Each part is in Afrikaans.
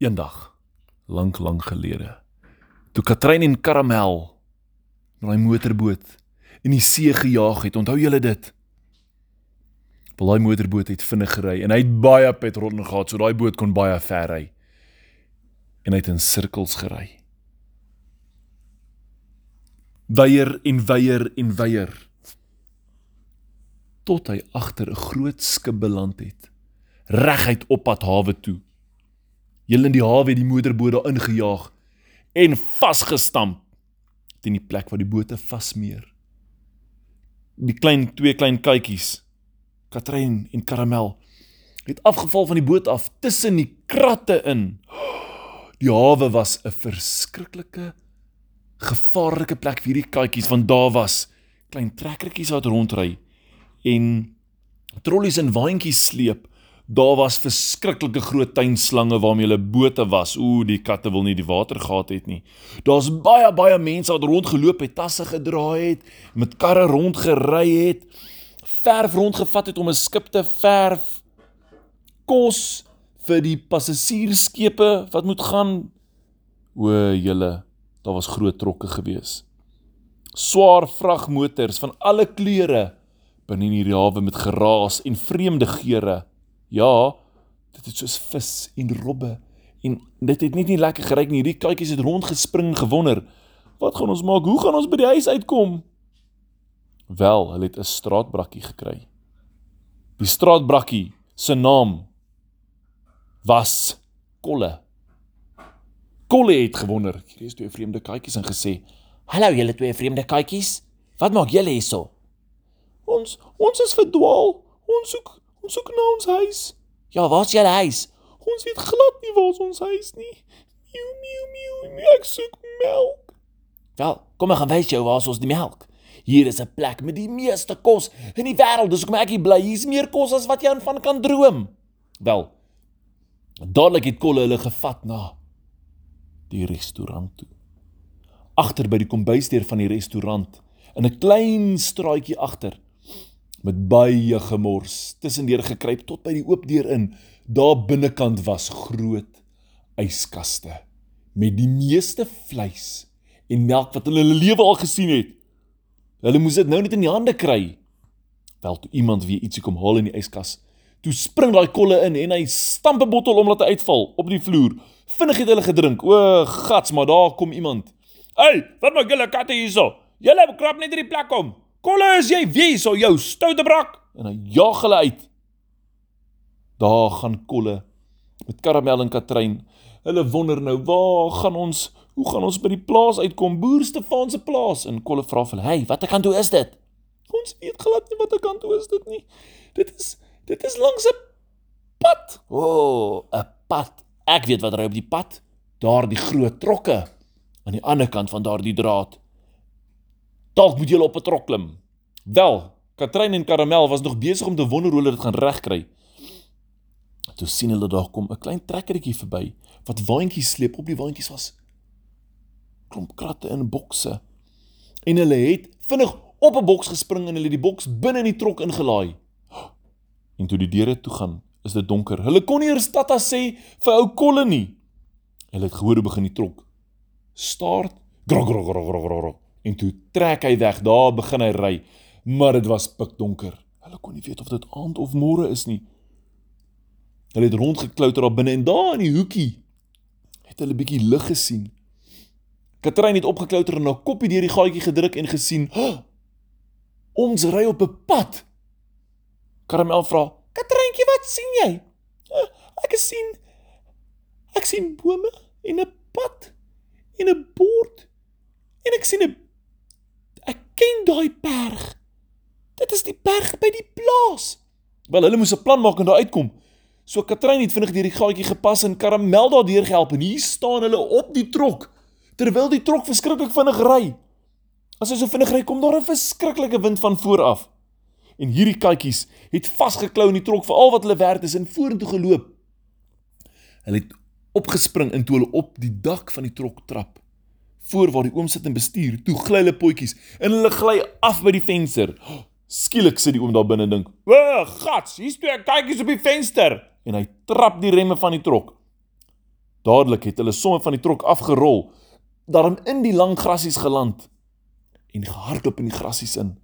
Eendag, lank lank gelede, toe Katrein en Karamel met daai motorboot in die see gejaag het, onthou julle dit? Wel daai motorboot het vinnig gery en hy het baie petrol gehad, so daai boot kon baie ver ry. En hy het in sirkels gery. Weier en weier en weier tot hy agter 'n groot skip beland het, reguit op pad hawe toe. Julle in die hawe het die motorboot daar ingejaag en vasgestamp teen die plek waar die bote vasmeer. Die klein twee klein katjies, Katrein en Karamel, het afgeval van die boot af tussen die kratte in. Die hawe was 'n verskriklike gevaarlike plek vir hierdie katjies want daar was klein trekkertjies wat rondry en trollies en waantjies sleep Daar was verskriklike groot tuinslange waarmee hulle bote was. Ooh, die katte wil nie die water gehad het nie. Daar's baie baie mense wat rondgeloop het, tasse gedra het, met karre rondgery het, verf rondgevat het om 'n skip te verf. Kos vir die passasiersskepe wat moet gaan. O, julle, daar was groot trokke gewees. Swaar vragmotors van alle kleure binne in hierdie hawe met geraas en vreemde geure. Ja, dit het soos vis en robbe en dit het net nie lekker geryk nie. Hierdie katjies het rondgespring gewonder. Wat gaan ons maak? Hoe gaan ons by die huis uitkom? Wel, hulle het 'n straatbrakkie gekry. Die straatbrakkie se naam was Kolle. Kolle het gewonder. Hierdie is twee vreemde katjies en gesê: "Hallo julle twee vreemde katjies. Wat maak julle hierso?" "Ons ons is verdwaal. Ons soek Ons soek na ons huis. Ja, waar's julle huis? Ons weet glad nie waar ons huis nie. Miu miu miu, ek soek melk. Wel, kom ek gaan wys jou waar ons die melk. Hier is 'n plek met die meeste kos in die wêreld. Dis hoekom ek hier bly. Hier's meer kos as wat jy aan van kan droom. Wel. Dadelik het Kolle hulle gevat na die restaurant toe. Agter by die kombuisdeur van die restaurant, in 'n klein straatjie agter, met baie gemors tussendeur gekruip tot by die oop deur in. Daar binnekant was groot yskaste met die meeste vleis en melk wat hulle in hulle lewe al gesien het. Hulle moes dit nou net in die hande kry. Wel toe iemand weer ietsie kom haal in die yskas. Toe spring daai kolle in en hy stamp 'n bottel om laat uitval op die vloer. Vinnig het hulle gedrink. O, gats, maar daar kom iemand. "Hey, wat maak julle katte hierso? Julle krap net in die plek om." Kolle, is jy wie sou jou stoute brak? En hy jaag hulle uit. Daar gaan Kolle met Karamel en Katrein. Hulle wonder nou, waar gaan ons? Hoe gaan ons by die plaas uitkom? Boer Stefan se plaas. En Kolle vra vir "Hey, watter kant toe is dit?" Ons weet glad nie watter kant toe is dit nie. Dit is dit is langs 'n pad. O, oh, 'n pad. Ek weet wat ry op die pad. Daar die groot trokke aan die ander kant van daardie draad. Dalk moet julle op 'n trok klim. Wel, Katrein en Karamel was nog besig om te wonder hoe hulle dit gaan regkry. Toe sien hulle daar kom 'n klein trekkertjie verby wat waantjies sleep op die waantjies was. Klomp kratte in bokse. En hulle het vinnig op 'n boks gespring en hulle die boks binne in die trok ingelaai. En toe die deure toe gaan, is dit donker. Hulle kon nie eers tata sê vir ou Kolle nie. Hulle het gehoor hoe begin die trok. Start. Grog grog grog grog grog en toe trek hy weg. Daar begin hy ry, maar dit was pikdonker. Hulle kon nie weet of dit aand of môre is nie. Hulle het rondgeklouter daar binne en daar in die hoekie het hulle bietjie lig gesien. Katrein het opgeklouter en 'n koppie deur die gaatjie gedruk en gesien, oh, "Ons ry op 'n pad." Karamel vra, "Katreintjie, wat sien jy?" Oh, "Ek sien ek sien bome en 'n pad en 'n bord en ek sien 'n daai berg. Dit is die berg by die plaas. Wel, hulle moes 'n plan maak en daar uitkom. So Katrein het vinnig deur die gaatjie gepas en Karamel daardeur gehelp en hier staan hulle op die trok terwyl die trok verskriklik vinnig ry. As hy so vinnig ry, kom daar 'n verskriklike wind van voor af. En hierdie katjies het vasgeklou in die trok vir al wat hulle werd is en vorentoe geloop. Hulle het opgespring en toe hulle op die dak van die trok trap voor waar die oom sit en bestuur, toe gly hulle potjies en hulle gly af by die venster. Skielik sit die oom daar binne en dink: "O, gats, hier's twee kykies op die venster." En hy trap die remme van die trok. Dadelik het hulle somme van die trok afgerol, daarom in die lang grasies geland en gehardloop in die grasies in.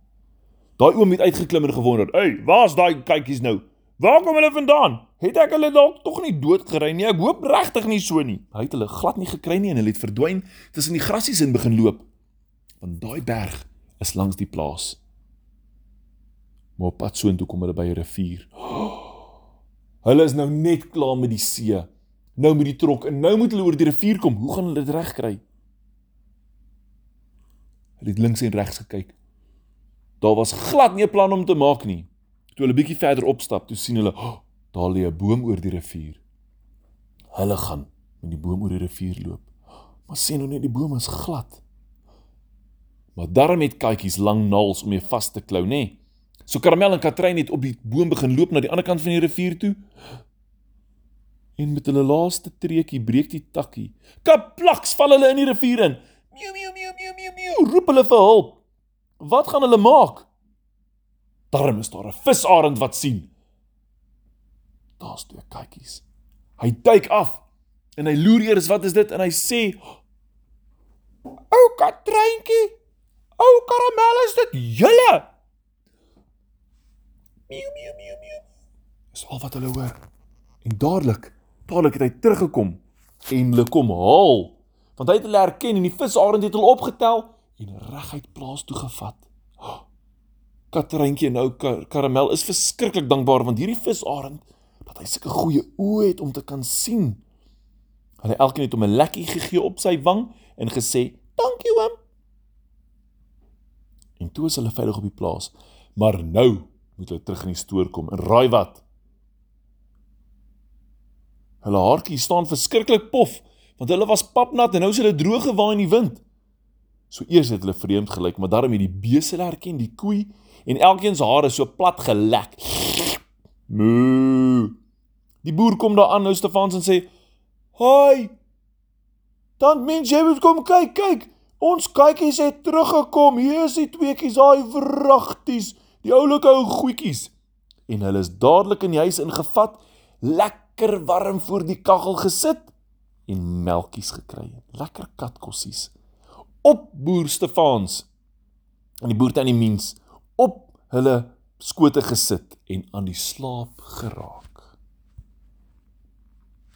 Daai oom het uitgeklim en gewonder, "Hey, waar's daai kykies nou? Waar kom hulle vandaan? Het ek hulle dalk tog nie doodgery nie? Ek hoop regtig nie so nie." Hy het hulle glad nie gekry nie en hulle het verdwyn tussen die grasies in begin loop. Want daai berg is langs die plaas. Maar op pad soontoe kom hulle by 'n rivier. Hulle is nou net klaar met die see. Nou met die trok en nou moet hulle oor die rivier kom. Hoe gaan hulle dit regkry? Hulle het links en regs gekyk. Daar was glad nie 'n plan om te maak nie. Toe hulle bietjie verder opstap, toe sien hulle, oh, daar lê 'n boom oor die rivier. Hulle gaan met die boom oor die rivier loop. Maar sien nou net die boom is glad. Maar daarom het katjies lang naels om jou vas te klou, nê? So Karamel en Katrein het op die boom begin loop na die ander kant van die rivier toe. En met hulle laaste treukie breek die takkie. Kaplaks val hulle in die rivier in. Miau miau miau miau miau miau roep hulle vir hulp. Wat gaan hulle maak? Darm is daar 'n visarend wat sien. Daar's twee katjies. Hy duik af en hy loer eers wat is dit en hy sê: "Ou Katreintjie, ou karamel is dit julle?" Miau miau miau miau. Dis al wat hulle hoor. En dadelik, dadelik het hy teruggekom en hulle kom haal want hy het hulle herken en die visarend het hulle opgetel en reguit plaas toe gevat. Katreintjie nou kar karamel is verskriklik dankbaar want hierdie visarend dat hy sulke goeie oë het om te kan sien. Hulle elkeen het hom 'n lekkie gegee op sy wang en gesê: "Dankie oom." En toe is hulle veilig op die plaas. Maar nou moet hulle terug in die stoor kom en raai wat? Hulle haartjies staan verskriklik pof want hulle was papnat en nou is hulle droog gewaai in die wind. So eers het hulle vreemd gelyk, maar daarmee die besel herken, die koei en elkeen se hare so plat gelek. Moo. Die boer kom daar aan nou Stefans en sê: "Hoi! Dan mens jy moet kom kyk, kyk. Ons kykies het teruggekom. Hier is die tweeetjies, daai vragties, die oulike ou goetjies." En hulle is dadelik in die huis ingevat, lekker warm voor die kaggel gesit en melkies gekry. Lekker katkossies op boer Stefans en die boer tannie Miens op hulle skote gesit en aan die slaap geraak.